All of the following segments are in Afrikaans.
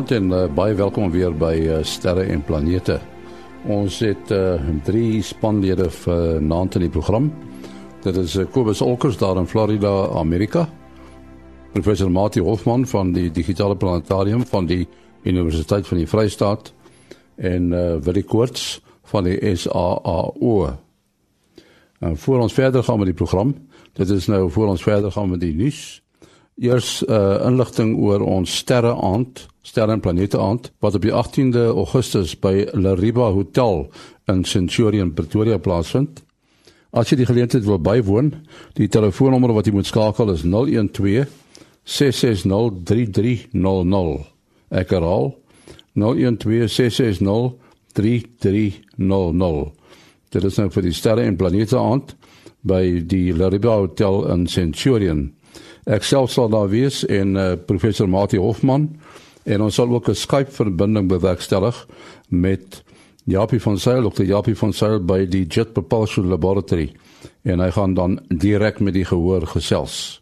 Goeienaand en uh, baie welkom weer by uh, Sterre en Planete. Ons het uh, drie spanlede vir naand in die program. Dit is uh, Kobus Olkers daar in Florida, Amerika. Professor Mati Hofman van die Digitale Planetarium van die Universiteit van die Vrystaat en uh, Willie Koorts van die SAAO. En voor ons verder gaan met die program, dit is nou voor ons verder gaan met die nuus. Eers uh, inligting oor ons sterre aand, sterre en planete aand wat op die 18de Augustus by Lariba Hotel in Centurion Pretoria plaasvind. As jy die geleentheid wil bywoon, die telefoonnommer wat jy moet skakel is 012 660 3300. Ek herhaal 012 660 3300. Dit is nou vir die sterre en planete aand by die Lariba Hotel in Centurion. Ek self sal daar wees en uh, professor Mati Hofman en ons sal ook 'n Skype verbinding bewerkstellig met Japie van Sail, Dr. Japie van Sail by die Jet Propulsion Laboratory en hy gaan dan direk met die gehoor gesels.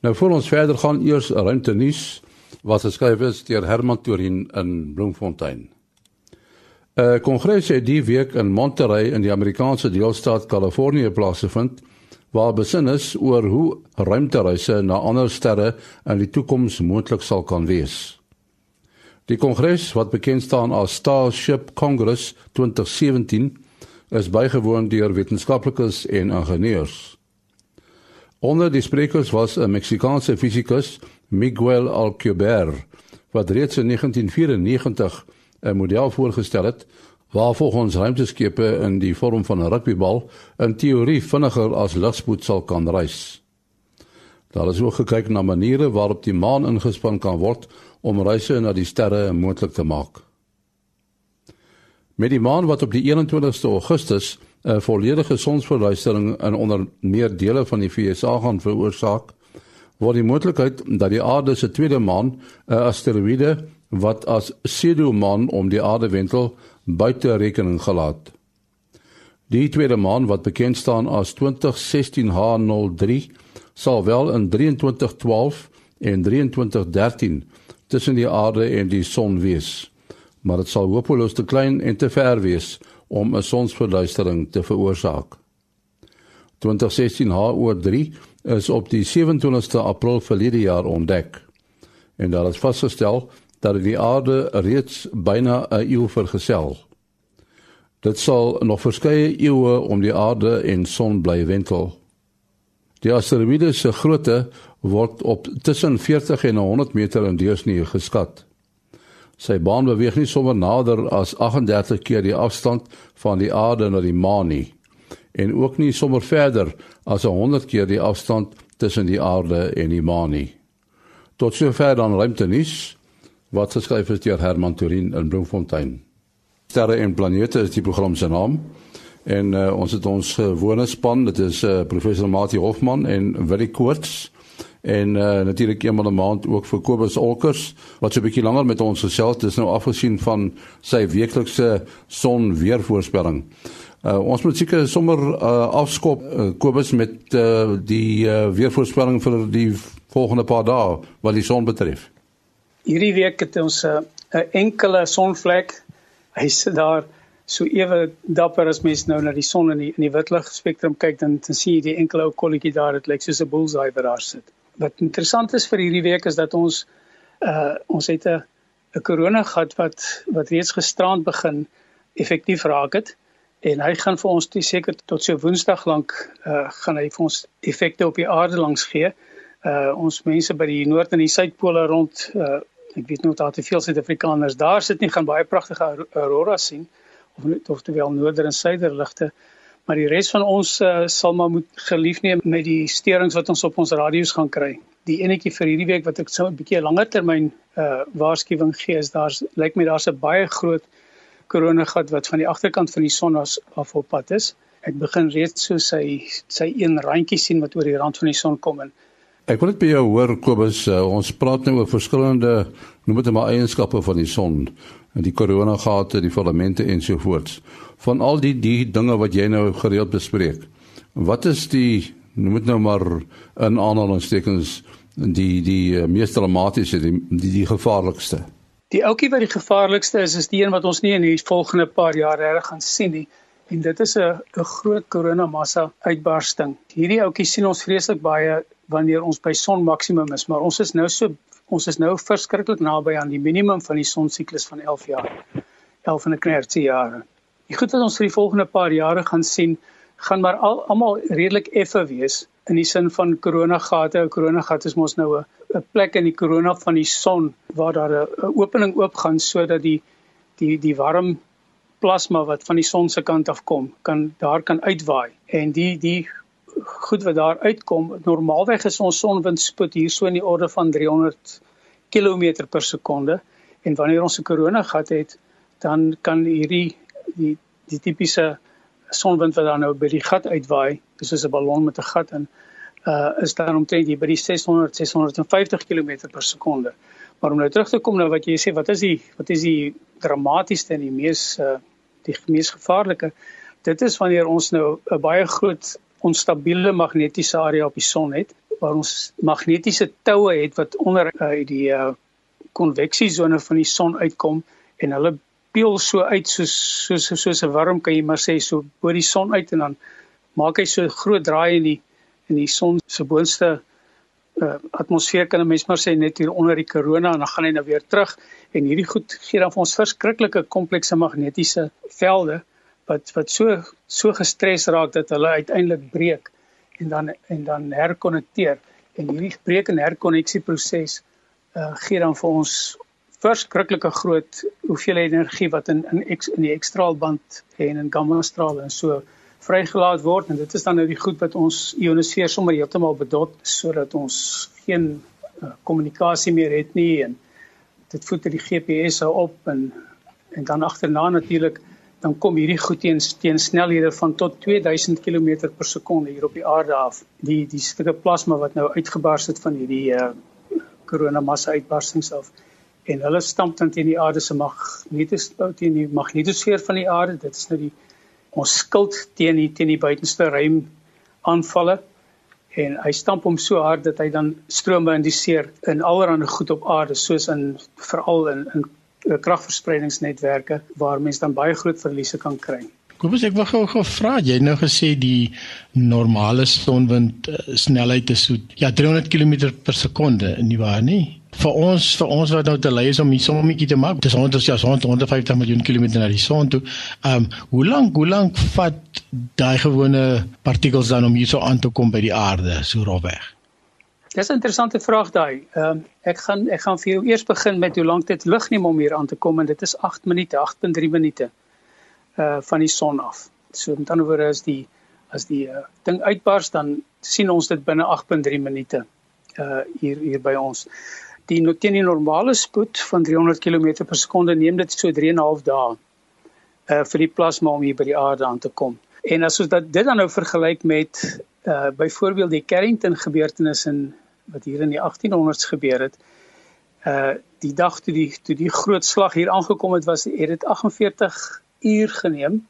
Nou voor ons verder gaan eers ruimte nuus wat geskryf is deur Herman Torin in Bloemfontein. 'n uh, Kongres het die week in Monterey in die Amerikaanse deelstaat Kalifornië plaasgevind waar besin is oor hoe ruimtereise na ander sterre in die toekoms moontlik sal kan wees. Die kongres wat bekend staan as Starship Congress 2017 is bygewoon deur wetenskaplikes en ingenieurs. Onder die sprekers was 'n Meksikaanse fisikus, Miguel Alcubierre, wat reeds in 1994 'n model voorgestel het waar volgens ruimteskepe in die vorm van 'n rugbybal in teorie vinniger as ligspoed sal kan reis. Daar is ook gekyk na maniere waarop die maan ingespan kan word om reise na die sterre moontlik te maak. Met die maan wat op die 21ste Augustus 'n volledige sonsverduistering in onder meer dele van die VSA gaan veroorsaak, word die moontlikheid dat die aarde se tweede maan, 'n asteroïde wat as pseudomaan om die aarde wentel, buite rekening gelaat. Die tweede maan wat bekend staan as 2016H03 sal wel in 2312 en 2313 tussen die aarde en die son wees. Maar dit sal hopeloos te klein en te ver wees om 'n sonsverduistering te veroorsaak. 2016H03 is op die 27ste April verlede jaar ontdek en daar is vasgestel dat die aarde reeds byna 'n eeu vergesel. Dit sal nog verskeie eeue om die aarde en son bly wentel. Die asteroïde se grootte word op tussen 40 en 100 meter in deursnee geskat. Sy baan beweeg nie sommer nader as 38 keer die afstand van die aarde na die maan nie en ook nie sommer verder as 100 keer die afstand tussen die aarde en die maan nie. Tot sover dan ruimtenis wat geskryf is deur Herman Turin in Bloemfontein. Sterre en planete is die program se naam. En uh, ons het ons gewone span, dit is uh, professor Mati Hofman en Willie Koorts en uh, natuurlik eenmal 'n maand ook vir Kobus Olkers wat so 'n bietjie langer met ons gesels het. Dis nou afgesien van sy weeklikse son weervoorspelling. Uh, ons moet seker sommer uh, afskop uh, Kobus met uh, die uh, weervoorspelling vir die volgende paar dae wat die son betref hierdie week het ons 'n uh, enkele sonvlek. Hy sit daar so ewe dapper as mens nou na die son in die in die witlig spektrum kyk dan dan sien jy die enkele ou kolletjie daar dit lyk soos 'n bullseye wat daar sit. Wat interessant is vir hierdie week is dat ons uh ons het 'n 'n korona gehad wat wat reeds gisterand begin effektief raak het en hy gaan vir ons toe seker tot so woensdag lank uh gaan hy vir ons effekte op die aarde langs gee. Uh ons mense by die noord en die suidpole rond uh ek weet nog daar te veel Suid-Afrikaners daar sit nie gaan baie pragtige aurora sien of net of terwyl noorder en suider ligte maar die res van ons uh, sal maar moet gelief neem met die sterings wat ons op ons radio's gaan kry. Die enetjie vir hierdie week wat ek so 'n bietjie langer termyn uh waarskuwing gee is daar's lyk my daar's 'n baie groot koronagat wat van die agterkant van die son af op pad is. Ek begin reeds so sy sy een randjie sien wat oor die rand van die son kom en Ek wil net by jou hoor Kobus, uh, ons praat nou oor verskillende noem dit maar eienskappe van die son, die koronagate, die filamente ensovoorts. Van al die die dinge wat jy nou gereeld bespreek. Wat is die noem dit nou maar in aanhalingstekens die die uh, mees dramatiese die, die die gevaarlikste? Die ouetjie wat die gevaarlikste is is die een wat ons nie in die volgende paar jaar reg gaan sien nie. En dit is 'n 'n groot koronamassa uitbarsting. Hierdie ouetjie sien ons vreeslik baie wanneer ons by son maksimum is, maar ons is nou so ons is nou verskriklik naby aan die minimum van die sonsiklus van 11 jaar. 11 en 'n knertsie jare. Die goed wat ons vir die volgende paar jare gaan sien, gaan maar al almal redelik effe wees in die sin van koronagate. 'n Koronagat is mos nou 'n plek in die korona van die son waar daar 'n opening oopgaan sodat die die die warm plasma wat van die son se kant af kom, kan daar kan uitwaai. En die die goed wat daar uitkom, normaalweg is ons sonwindspoed hier so in die orde van 300 km per sekonde. En wanneer ons 'n koronagat het, dan kan hierdie die die tipiese sonwind wat dan nou by die gat uitwaai, dis soos 'n ballon met 'n gat in, uh is dan omtrent hier by die 600 650 km per sekonde. Maar om nou terug te kom na wat jy sê, wat is die wat is die dramatiesste en die mees uh die mees gevaarlike? Dit is wanneer ons nou 'n baie groot onstabiele magnetiese area op die son het waar ons magnetiese toue het wat onder uh, die uh konveksiesone van die son uitkom en hulle peel so uit soos soos soos 'n worm kan jy maar sê so bo die son uit en dan maak hy so groot draai in die in die son se boonste uh, atmosfeer kan 'n mens maar sê net hier onder die korona en dan gaan hy nou weer terug. En hierdie goed gee dan vir ons verskriklike komplekse magnetiese velde wat wat so so gestres raak dat hulle uiteindelik breek en dan en dan herkonnekteer. En hierdie breek en herkonneksie proses uh, gee dan vir ons verskriklike groot hoeveelheid energie wat in in X in die X-straalband en in gamma strale en so vrygelaat word en dit is dan nou die goed wat ons ionisfeer sommer heeltemal bedot sodat ons geen uh, kommunikasie uh, meer het nie en dit voed die GPS op en en dan agterna natuurlik dan kom hierdie goed teen teen snelhede van tot 2000 km per sekonde hier op die aarde af. Die die stukke plasma wat nou uitgebars het van hierdie uh, koronamassa uitbarstings af en hulle stamp dan teen die aarde se magnetosfeer teen die magnetosfeer van die aarde. Dit is nou die ons skild teen die teen die buitenste ruim aanvalle en hy stamp hom so hard dat hy dan strome indiseer in allerlei goed op aarde soos in veral in in kragverspreidingsnetwerke waar mense dan baie groot verliese kan kry. Kom ons ek wil gou gou vra jy nou gesê die normale sonwind uh, snelheid is so ja 300 km per sekonde nie waar nie? vir ons vir ons wat nou te lei is om hier sommetjie te maak. Dis 100 ja, 150 miljoen kilometer na die son toe. Ehm um, hoe lank hoe lank vat daai gewone partikels dan om hier so aan te kom by die aarde so rofweg? Dis 'n interessante vraag daai. Ehm um, ek gaan ek gaan vir jou eers begin met hoe lank dit lig neem om hier aan te kom en dit is 8 minute, 8.3 minute uh van die son af. So met ander woorde is die as die uh, ding uitbars dan sien ons dit binne 8.3 minute uh hier hier by ons die teen die normale spoed van 300 km per sekonde neem dit so 3 en 'n half dae uh vir die plasma om hier by die aarde aan te kom. En as ons dat dit dan nou vergelyk met uh byvoorbeeld die Carrington gebeurtenis in wat hier in die 1800s gebeur het. Uh die dag toe die toe die groot slag hier aangekom het was het dit 48 uur geneem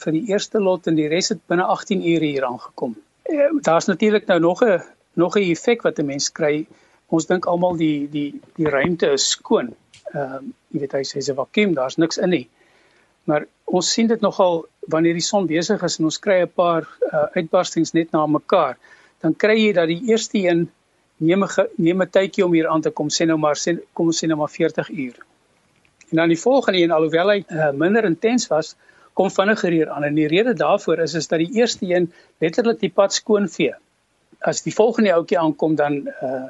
vir die eerste lot en die res het binne 18 ure hier aangekom. Uh, Daar's natuurlik nou nog 'n nog 'n effek wat 'n mens kry ons dink almal die die die ruimte is skoon. Ehm uh, jy weet hy sê se vakuum, daar's niks in nie. Maar ons sien dit nogal wanneer die son besig is en ons kry 'n paar uh, uitbarstings net na mekaar, dan kry jy dat die eerste een neem 'n neem 'n tydjie om hier aan te kom, sê nou maar sê kom ons sê nou maar 40 uur. En dan die volgende een alhoewel hy uh, minder intens was, kom vinniger hier aan en die rede daarvoor is is dat die eerste een letterlik die pad skoon vee. As die volgende ouetjie aankom dan uh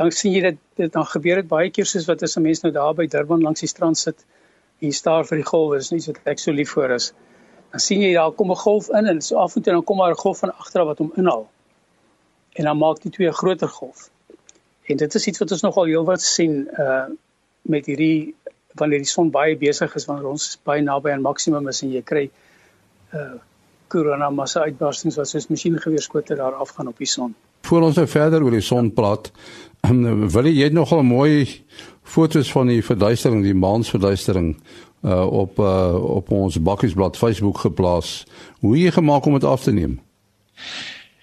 dan sien jy dit, dit dan gebeur dit baie keer soos wat as 'n mens nou daar by Durban langs die strand sit en staar vir die golwe, is nie so ek so lief vir is. Dan sien jy daar kom 'n golf in en so af en toe dan kom daar 'n golf van agter wat hom inhaal. En dan maak die twee 'n groter golf. En dit is iets wat ons nogal heelwat sien uh met hierdie wanneer die son baie besig is wanneer ons baie naby aan maksimum is en jy kry uh korona massa uitbarstings wat soos masjiengeweerskote daar afgaan op die son. Voor ons nou verder oor die son praat, ehm, wil jy nogal mooi foto's van die verduistering, die maansverduistering uh op uh op ons bakkiesblad Facebook geplaas. Hoe jy gemaak om dit af te neem?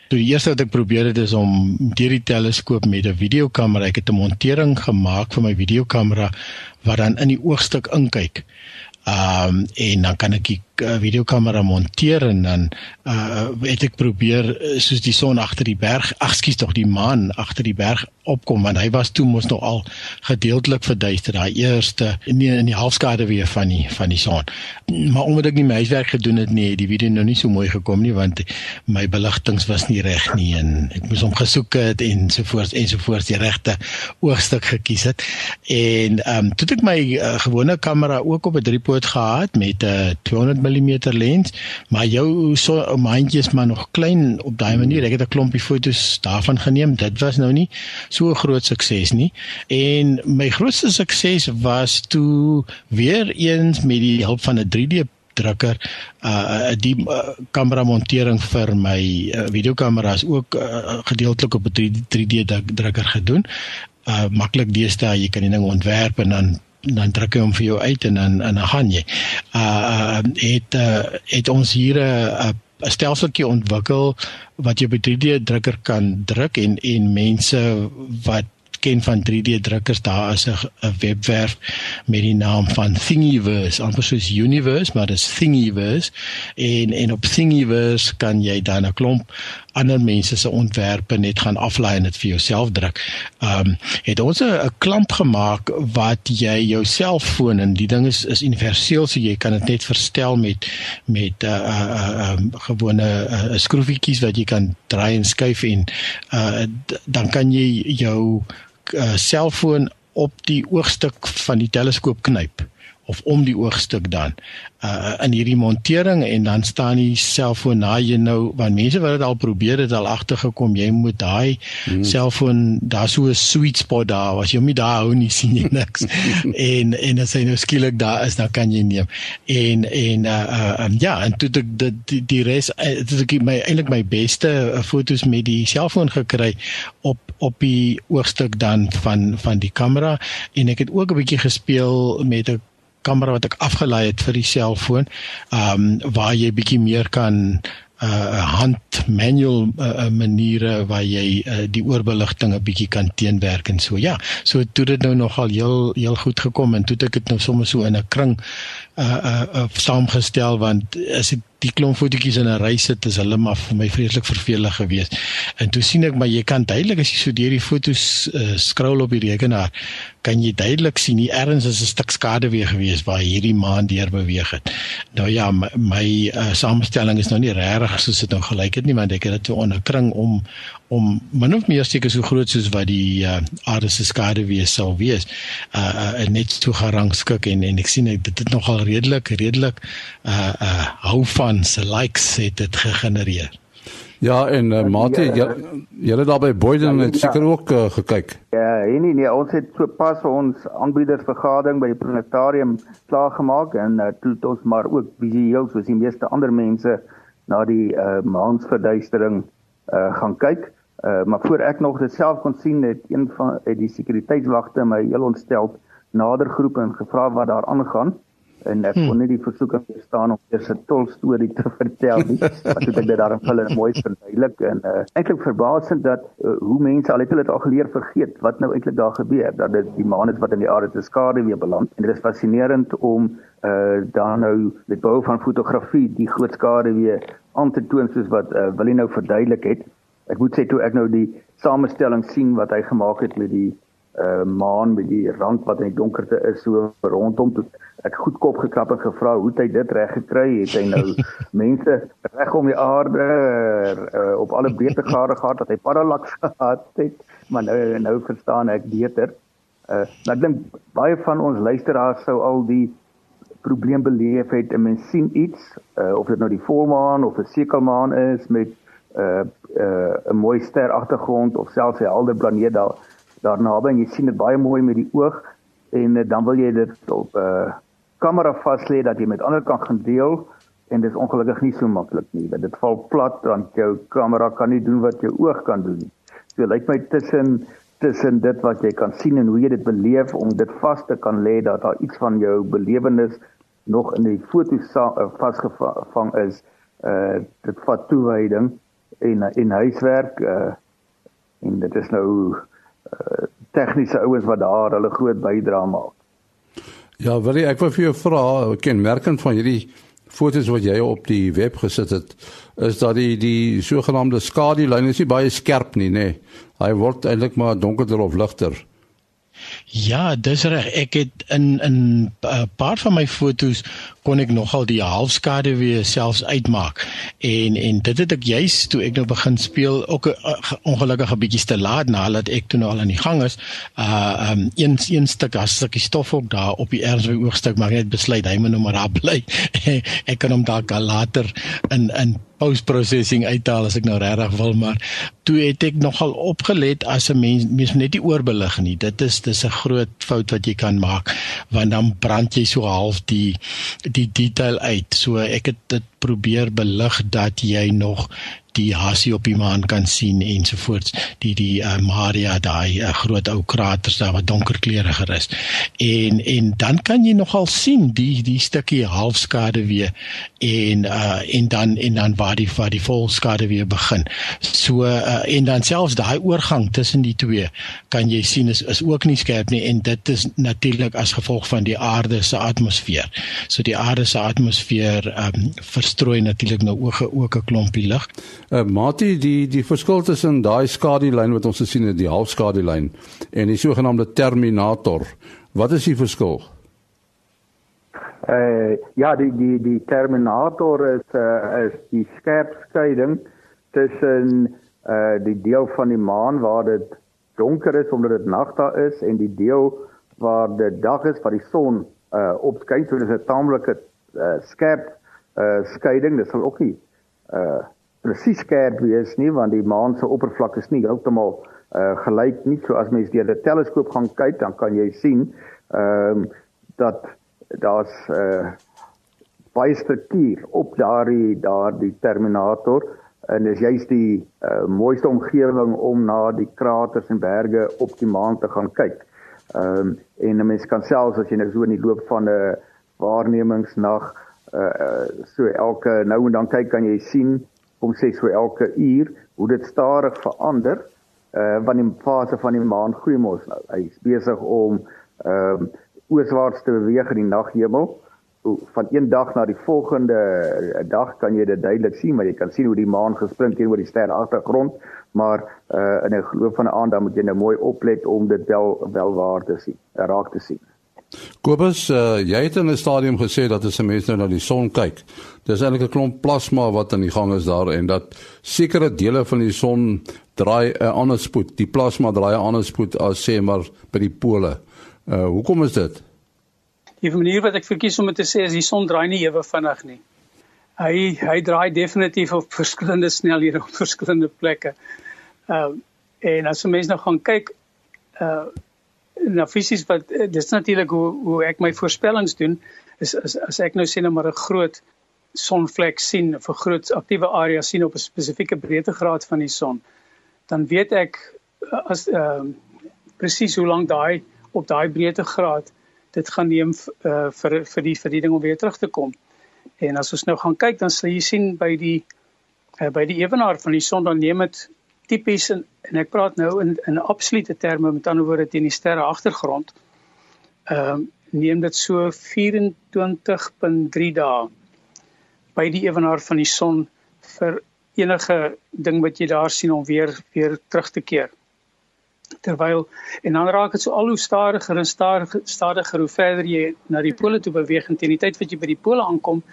So die eerste wat ek probeer het is om deur die teleskoop met 'n videokamera, ek het 'n montering gemaak vir my videokamera wat dan in die oogstuk inkyk. Ehm um, en dan kan ek die uh, videokamera monteer en dan uh het ek probeer soos die son agter die berg, ag skus tog die maan agter die berg opkom want hy was toe mos nog al gedeeltelik verduister daai eerste die, in die halfskade weer van die van die son. Maar omdat ek nie my huiswerk gedoen het nie, het die video nou nie so mooi gekom nie want my beligtings was nie reg nie en ek moes hom gesoek het en sovoorts en sovoorts die regte oogstuk gekies het. En ehm um, toe het ek my uh, gewone kamera ook op 'n driepoot gehad met 'n uh, 200 mm lens, maar jou so mandjie is maar nog klein op daai manier. Ek het 'n klompie fotos daarvan geneem. Dit was nou nie so 'n groot sukses nie. En my grootste sukses was toe weer eens met die hulp van 'n 3D drukker uh die uh, kamera montering vir my uh, videokameras ook uh, gedeeltelik op 'n 3D drukker gedoen. Uh maklik deesdae jy kan die ding ontwerp en dan dan druk hy hom vir jou uit en dan en dan gaan jy. Uh het uh, het ons hier 'n uh, 'n stelseltjie ontwikkel wat jy by 3D drukker kan druk en en mense wat ken van 3D drukkers daar is 'n webwerf met die naam van Thingiverse amper soos Universe maar dit is Thingiverse en en op Thingiverse kan jy dan 'n klomp ander mense se ontwerpe net gaan aflaai en dit vir jouself druk. Ehm um, het ons 'n klamp gemaak wat jy jou selfoon en die ding is is universeel so jy kan dit net verstel met met 'n uh, uh, uh, um, gewone uh, skroefietjies wat jy kan draai en skuif en uh, dan kan jy jou uh, selfoon op die oogstuk van die teleskoop knyp of om die oogstuk dan uh in hierdie montering en dan staan die selfoon na jy nou want mense wat dit al probeer het al agtergekom jy moet daai hmm. selfoon daar so 'n sweet spot daar was jy hom nie daar hou nie sien jy niks. En en as hy nou skielik daar is dan kan jy neem. En en uh, uh um, ja en toe die die, die res dit uh, is my eintlik my beste uh, fotos met die selfoon gekry op op die oogstuk dan van van die kamera. En ek het ook 'n bietjie gespeel met 'n kamera wat ek afgelei het vir die selfoon, ehm um, waar jy bietjie meer kan uh hand manual uh, maniere waar jy uh, die oorbeligting 'n bietjie kan teenwerk en so. Ja so toe dit nou nogal heel heel goed gekom en toe het ek dit nou sommer so in 'n kring uh uh, uh saamgestel want as ek die klomp fotootjies in 'n ry sit is hulle maar vir my vreeslik vervelig geweest. En toe sien ek maar jy kan duidelik as jy so deur die fotos uh, scroll op die rekenaar, kan jy duidelik sien hier ergens is 'n stuk skade weer geweest waar hierdie maan deur beweeg het. Nou ja, my, my uh, samestelling is nou nie regtig soos dit nou gelyk het nie, want ek het dit so onderkring om om min of meer seker so groot soos wat die uh, aarde se skade wees sal wees. Uh, uh net toe gerangskik en en ek sien ek, dit het nogal redelik redelik uh uh hou van se likes het dit gegenereer. Ja, en uh, Mati, jy het daar by Boyden het seker ook uh, gekyk. Ja, nee nee, ons het so pas ons aanbiedersvergadering by die planetarium klaar gemaak en uh, toe het ons maar ook visueel soos die meeste ander mense na die uh, maansverduistering uh, gaan kyk. Uh, maar voor ek nog dit self kon sien het een van uh, die sekuriteitswagte my heel ontstel nader geroep en gevra wat daar aangaan. En ek kon hmm. nie die versoeking verstaan om eers 'n tol storie te vertel nie wat ek dit daarom hulle mooi verduidelik en uh, eintlik verbasend dat uh, hoe mense al het hulle dit al geleer vergeet wat nou eintlik daar gebeur. Dat dit die maan is wat in die aarde te skade weer beland. En dit is fascinerend om uh, dan nou met behulp van fotografie die groot skade weer aan te toon soos wat uh, wil hy nou verduidelik het ek moet sê toe ek nou die samestelling sien wat hy gemaak het met die uh, maan met die rand wat in die donkerte is so rondom toe ek goed kop geklap en gevra hoe hy dit reg gekry? Het hy nou mense reg om die aarde uh, op alle breedtegrade gehad dat hy parallax gehad het? Maar nou nou verstaan ek beter. Uh, ek dink baie van ons luisteraars sou al die probleem beleef het en mens sien iets uh, of dit nou die volmaan of 'n sekelmaan is met uh, uh, 'n mooi ster agtergrond of selfs 'n helder planeet daar daarna en jy sien dit baie mooi met die oog en uh, dan wil jy dit op 'n uh, kamera vas lê dat jy met ander kan gaan deel en dit is ongelukkig nie so maklik nie want dit val plat want jou kamera kan nie doen wat jou oog kan doen nie. So lyk my tussen tussen dit wat jy kan sien en hoe jy dit beleef om dit vas te kan lê dat daar iets van jou belewenis nog in die foto vasgevang is uh dit vat toewyding en en huiswerk uh en dit is nou uh tegniese ouens wat daar hulle groot bydrae maak. Ja, wil ek wil vir jou vra, kenmerkend van hierdie foto's wat jy op die web gesit het, is dat die die sogenaamde skadulyn is nie baie skerp nie, nê. Nee. Hy word eintlik maar donkerder of ligter. Ja, dis reg. Ek het in in 'n uh, paar van my fotos kon ek nogal die halfskade weer selfs uitmaak. En en dit het ek juis toe ek nou begin speel ook 'n uh, ongelukkige bietjie te laat nadat ek toe nou al aan die gang is. Uh um een een stuk as stukkie stof ook daar op die ernswe oogstuk maar net besluit hy moet nou maar daar bly. ek kan hom dalk later in in post processing uithaal as ek nou regtig wil maar toe het ek nogal opgelet as 'n mens mens net nie oorbelig nie dit is dis 'n groot fout wat jy kan maak want dan brand jy so half die die detail uit. So ek het dit probeer belig dat jy nog die hasie op die maan kan sien ensovoorts. Die die uh, Maria daai uh, groot ou kraters daar wat donker kleuriger is. En en dan kan jy nogal sien die die stukkie halfskade weer en uh, en dan en dan waar die waar die volskade weer begin. So uh, en dan selfs daai oorgang tussen die twee kan jy sien is is ook nie skerp nie en dit is natuurlik as gevolg van die aarde se atmosfeer. So die aarde se atmosfeer um, verstrooi natuurlik nou ook ook 'n klompie lig Uh, Mati, die die verskil tussen daai skadulyn wat ons gesien het, die halfskadulyn en die sogenaamde terminator. Wat is die verskil? Uh ja, die die die terminator is uh is die skerp skeiding tussen uh die deel van die maan waar dit donker is omdat dit nag daar is en die deel waar dit dag is waar die son uh opskyn. So dis 'n taamlike uh, skerp uh skeiding. Dit sal ook nie uh presies skerp wees nie want die maan se oppervlak is nie heeltemal uh gelyk nie so as mens deur 'n teleskoop gaan kyk dan kan jy sien ehm uh, dat daar's uh baie struktuur op daardie daardie terminator en dis juist die uh, mooiste omgewing om na die kraters en berge op die maan te gaan kyk. Ehm um, en 'n mens kan selfs as jy nou so in die loop van 'n waarnemingsnag uh so elke nou en dan kyk kan jy sien kom sê so elke uur hoe dit stadig verander uh want die fase van die maan groei mos nou. Hy's besig om ehm uh, ooswaarts te beweeg in die naghemel. Van een dag na die volgende dag kan jy dit duidelik sien, maar jy kan sien hoe die maan gespring teenoor die ster agtergrond, maar uh in 'n geloof van 'n aand dan moet jy nou mooi oplet om dit wel wel waar te sien, raak te sien. Kobus, uh, jy het in 'n stadium gesê dat as 'n mens nou na die son kyk, dis eintlik 'n klomp plasma wat aan die gang is daar en dat sekere dele van die son draai 'n ander spoed. Die plasma draai 'n ander spoed as sê maar by die pole. Uh hoekom is dit? Die manier wat ek verkies om te sê is die son draai nie ewe vinnig nie. Hy hy draai definitief op verskillende snelhede op verskillende plekke. Uh en as 'n mens nou gaan kyk uh nou fisies wat eh, dis natuurlik hoe hoe ek my voorspellings doen is as as ek nou sien nou maar 'n groot sonvlek sien of 'n groot aktiewe area sien op 'n spesifieke breedtegraad van die son dan weet ek eh, as ehm uh, presies hoe lank daai op daai breedtegraad dit gaan neem uh, vir vir die vir die ding om weer terug te kom. En as ons nou gaan kyk dan sal jy sien by die uh, by die ewenaar van die son dan neem dit tipies en, en ek praat nou in in absolute terme met ander woorde teen die sterre agtergrond. Ehm uh, neem dit so 24.3 dae by die ewenaar van die son vir enige ding wat jy daar sien om weer weer terug te keer. Terwyl en dan raak dit so al hoe stadiger en stadiger stadiger hoe verder jy na die pole toe beweeg en teen die tyd wat jy by die pole aankom,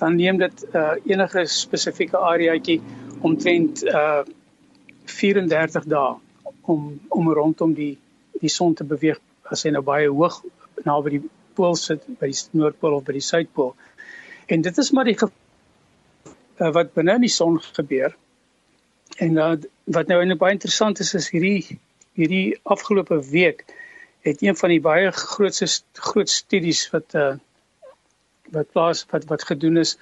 dan neem dit uh enige spesifieke areaatjie omtrent uh 34 dae om om rondom die die son te beweeg as hy nou baie hoog naby die pool sit by die noordpool of by die suidpool. En dit is maar die uh, wat binne in die son gebeur. En uh, wat nou eintlik baie interessant is is hierdie hierdie afgelope week het een van die baie grootste groot studies wat uh wat plaas wat wat gedoen is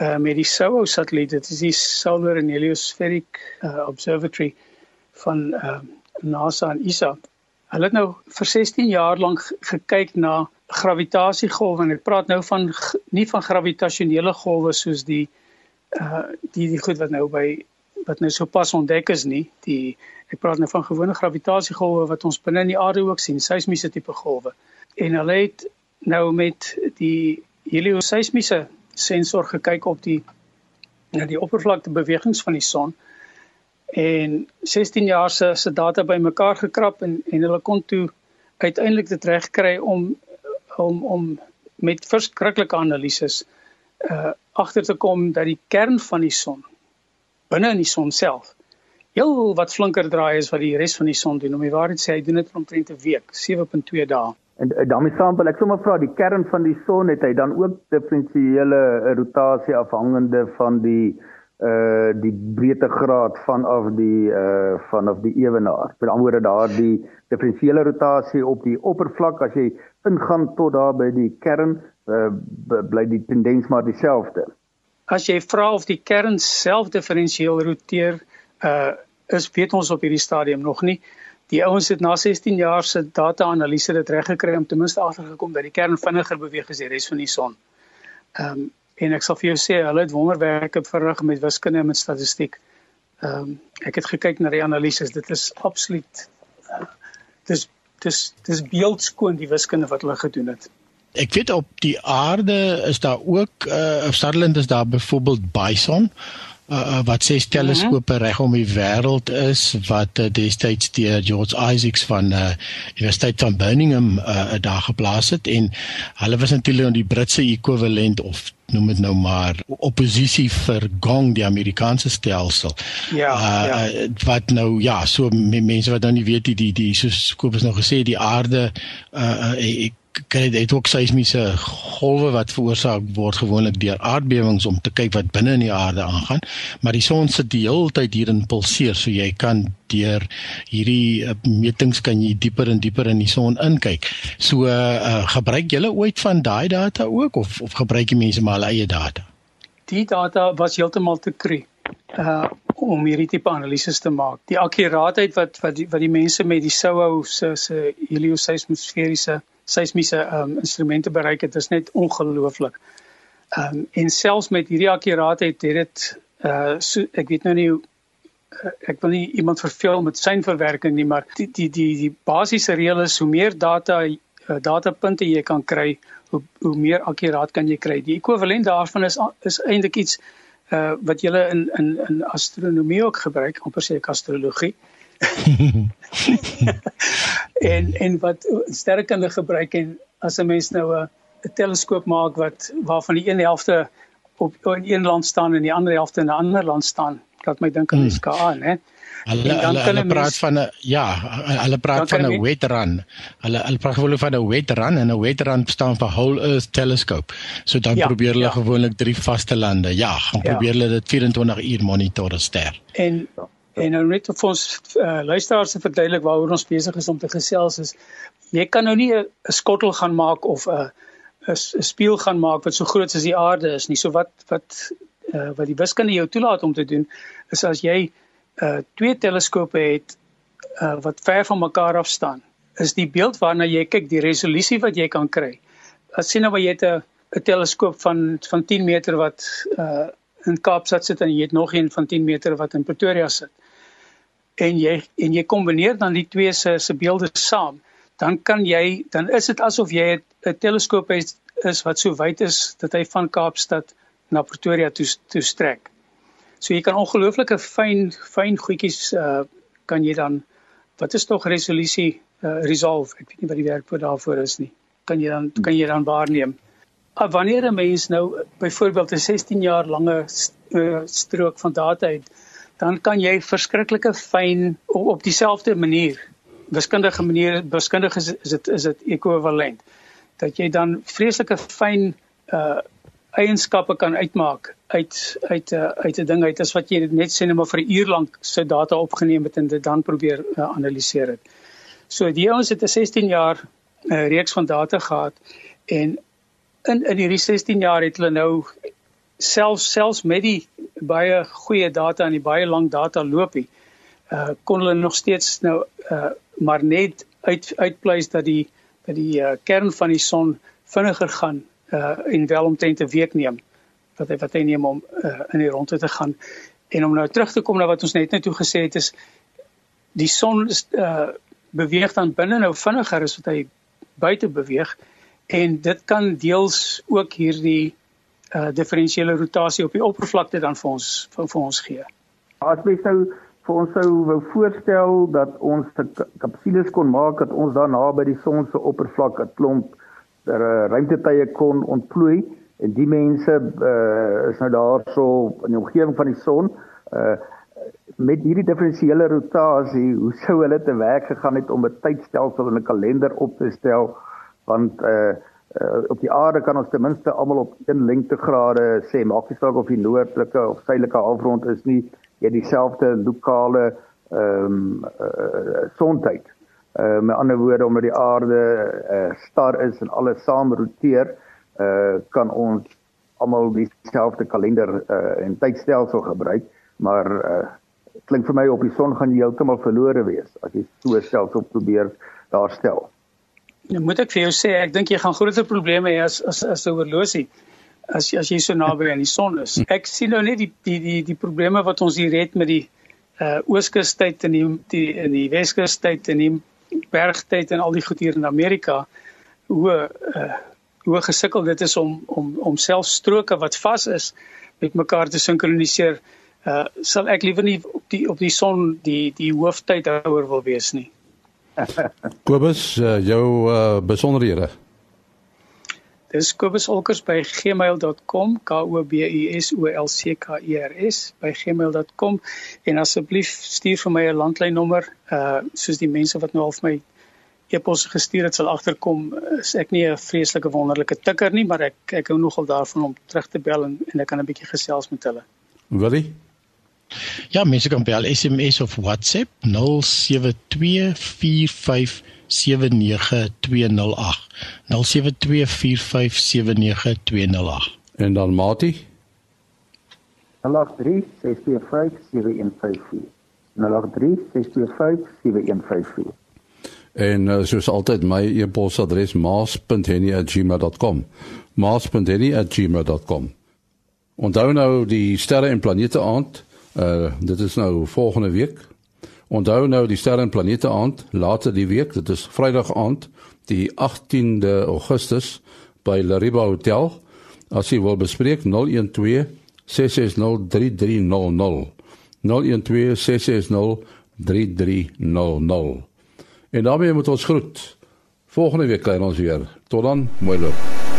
uh, met die SOHO satelliet. Dit is die Solar and Heliospheric uh, Observatory van uh, NASA en ESA. Hulle het nou vir 16 jaar lank gekyk na gravitasiegolwe en ek praat nou van nie van gravitasionele golwe soos die uh die die goed wat nou by wat nou sopas ontdek is nie. Die ek praat nou van gewone gravitasiegolwe wat ons binne in die aarde ook sien, seismiese tipe golwe. En hulle het nou met die helioseismiese sensor gekyk op die na die oppervlakte bewegings van die son en 16 jaar se se data bymekaar gekrap en en hulle kon toe uiteindelik dit reg kry om om om met verskriklike analises uh agter te kom dat die kern van die son binne in die son self heel wat flinker draai is wat die res van die son doen. Om die waarheid sê, hy doen dit omtrent 'n week, 7.2 dae. En uh, daarmee saam wil ek sommer vra die kern van die son het hy dan ook diferensiële rotasie afhangende van die uh die breedtegraad vanaf die uh vanaf die ewenaar. Met ander woorde daardie diferensiële rotasie op die oppervlak as jy ingaan tot daar by die kern uh bly die tendens maar dieselfde. As jy vra of die kern self diferensieel roteer, uh is weet ons op hierdie stadium nog nie. Die ouens het na 16 jaar se data-analise dit reg gekry om ten minste agtergekom dat die kern vinniger beweeg as die res van die son. Ehm um, en ek sal vir jou sê hulle het wonderwerke verrig met wiskunde en met statistiek. Ehm um, ek het gekyk na die analises. Dit is absoluut uh, dis dis dis beeldskoon die wiskunde wat hulle gedoen het. Ek weet op die aarde is daar ook uh op Sutherland is daar byvoorbeeld bison uh, uh, wat ses teleskope reg om die wêreld is wat uh, destyds deur George Isaacs van uh, Universiteit van Birmingham uh, daar geplaas het en hulle was natuurlik die Britse ekwivalent of noem dit nou maar oppositie vir gong die Amerikaanse stelsel. Ja, uh, ja. wat nou ja, so mense wat nou nie weet die die, die soos Kobus nou gesê die aarde uh, ek kry dit ook seismiese golwe wat veroorsaak word gewoonlik deur aardbewings om te kyk wat binne in die aarde aangaan. Maar die son sit die hele tyd hier in pulseer so jy kan deur hierdie uh, metings kan jy dieper en dieper in die son inkyk. So uh, gebruik julle ooit van daai data ook of of gebruik jy mense maar hulle eie data? Die data was heeltemal te kry uh om hierdie tipe analises te maak. Die akkuraatheid wat wat die, wat die mense met die SOHO se se helioseismosferiese seismiese um, instrumente bereik het is net ongelooflik. Ehm um, en selfs met hierdie akkuraatheid het dit uh so, ek weet nou nie uh, ek wil nie iemand verveel met sy verwerking nie, maar die die die die basiese reël is hoe meer data uh, datapunte jy kan kry, hoe hoe meer akkuraat kan jy kry. Die ekwivalent daarvan is is eintlik iets uh wat jy in in in astronomie ook gebruik, amper sê ek astrologie. en en wat sterrekunde gebruik en as 'n mens nou 'n 'n teleskoop maak wat waarvan die een helfte op in een land staan en die ander helfte in 'n ander land staan, laat my dink aan hmm. SKA, né? Hulle hulle, hulle praat van 'n ja, hulle praat van 'n wet run. Hulle hulle praat gewoonlik van 'n wet run en 'n wet run staan vir whole earth telescope. So dan ja, probeer hulle ja. gewoonlik drie vaste lande. Ja, gaan ja. probeer hulle dit 24 uur monitor ster. En En nou net vir ons uh, luisteraars te verduidelik waaroor ons besig is om te gesels is jy kan nou nie 'n skottel gaan maak of 'n 'n spieël gaan maak wat so groot as die aarde is nie. So wat wat uh, wat die wiskunde jou toelaat om te doen is as jy uh twee teleskope het uh wat ver van mekaar af staan, is die beeld waarna jy kyk, die resolusie wat jy kan kry. As sien nou jy het 'n 'n teleskoop van van 10 meter wat uh in Kaapstad sit en jy het nog een van 10 meter wat in Pretoria sit en jy en jy kombineer dan die twee se se beelde saam, dan kan jy dan is dit asof jy 'n teleskoop het is wat so wyd is dat hy van Kaapstad na Pretoria toe toe strek. So jy kan ongelooflike fyn fyn goedjies uh kan jy dan wat is tog resolusie uh resolve, ek weet nie wat die werkwoord daarvoor is nie. Kan jy dan kan jy dan waarneem. Uh, wanneer 'n mens nou byvoorbeeld 'n 16 jaar lange uh, strook van data het, dan kan jy verskriklike fyn op, op dieselfde manier wiskundige manier wiskundige is dit is dit ekwivalent dat jy dan vreeslike fyn uh eienskappe kan uitmaak uit uit uh, uit 'n ding uit as wat jy net sê net maar vir 'n uur lank sy data opgeneem het en dit dan probeer uh, analiseer het. So die ouens het 'n 16 jaar uh, reeks van data gehad en in in hierdie 16 jaar het hulle nou selfs selfs met die baie goeie data en die baie lank data loopie uh kon hulle nog steeds nou uh maar net uit uitpleis dat die dat die uh, kern van die son vinniger gaan uh en wel omtrent 'n week neem wat hy wat hy neem om uh, in die rondte te gaan. En om nou terug te kom na wat ons net net toe gesê het is die son uh beweeg dan binne nou vinniger as wat hy buite beweeg en dit kan deels ook hierdie uh diferensiële rotasie op die oppervlakte dan vir ons vir, vir ons gee. As mens nou vir ons sou wou voorstel dat ons kapsules kon maak dat ons daar naby die son se oppervlak 'n klomp der uh, ruimtetye kon ontplooi en die mense uh, is nou daarso in die omgewing van die son uh met hierdie diferensiële rotasie hoe sou hulle te werk gegaan het om 'n tydstelsel in 'n kalender op te stel want uh uh, op die aarde kan ons ten minste almal op een lengtegrade sê maak nie saak of die noordelike of suidelike halfrond is nie jy dieselfde lokale ehm um, uh, sontyd. Uh, met ander woorde omdat die aarde uh, star is en alles saam roteer, uh, kan ons almal dieselfde kalender uh, en tydstelsel gebruik, maar uh, klink vir my op die son gaan jy heeltemal verlore wees as jy so 'n stelsel probeer daarstel. Nou moet ek vir jou sê, ek dink jy gaan groter probleme hê as as as 'n horlosie as as jy so naby aan die son is. Hm. Ek sien nou net die die die die probleme wat ons hier het met die uh ooskusttyd en die die in die weskusttyd en die bergtyd en al die goed hier in Amerika hoe uh hoe gesukkel dit is om om om self stroke wat vas is met mekaar te sinkroniseer. Uh sal ek liewer nie op die op die son die die hooftydhouer wil wees nie. Kobus, uh, jou uh, besonderhede. Dis kobusolkers@gmail.com, K O B U S O L C K E R S by gmail.com en asseblief stuur vir my 'n landlynnommer, uh soos die mense wat nou al vir my e-pos gestuur het sal agterkom, is ek nie 'n vreeslike wonderlike tikker nie, maar ek ek hou nogal daarvan om terug te bel en en ek kan 'n bietjie gesels met hulle. Willie Ja, mense kan bel SMS of WhatsApp 0724579208. 0724579208. En dan Mati 0836257154. 0836257154. En uh, soos altyd my e-posadres maas.henny@gmail.com. maas.henny@gmail.com. Onthou nou die sterre en planete aand Uh dit is nou volgende week. Onthou nou die sterre en planete aand later die week, dit is Vrydag aand, die 18de Augustus by Lariba Hotel. As jy wil bespreek 012 660 3300. 012 660 3300. En daarmee moet ons groet. Volgende week kry ons weer. Tot dan, mooi loop.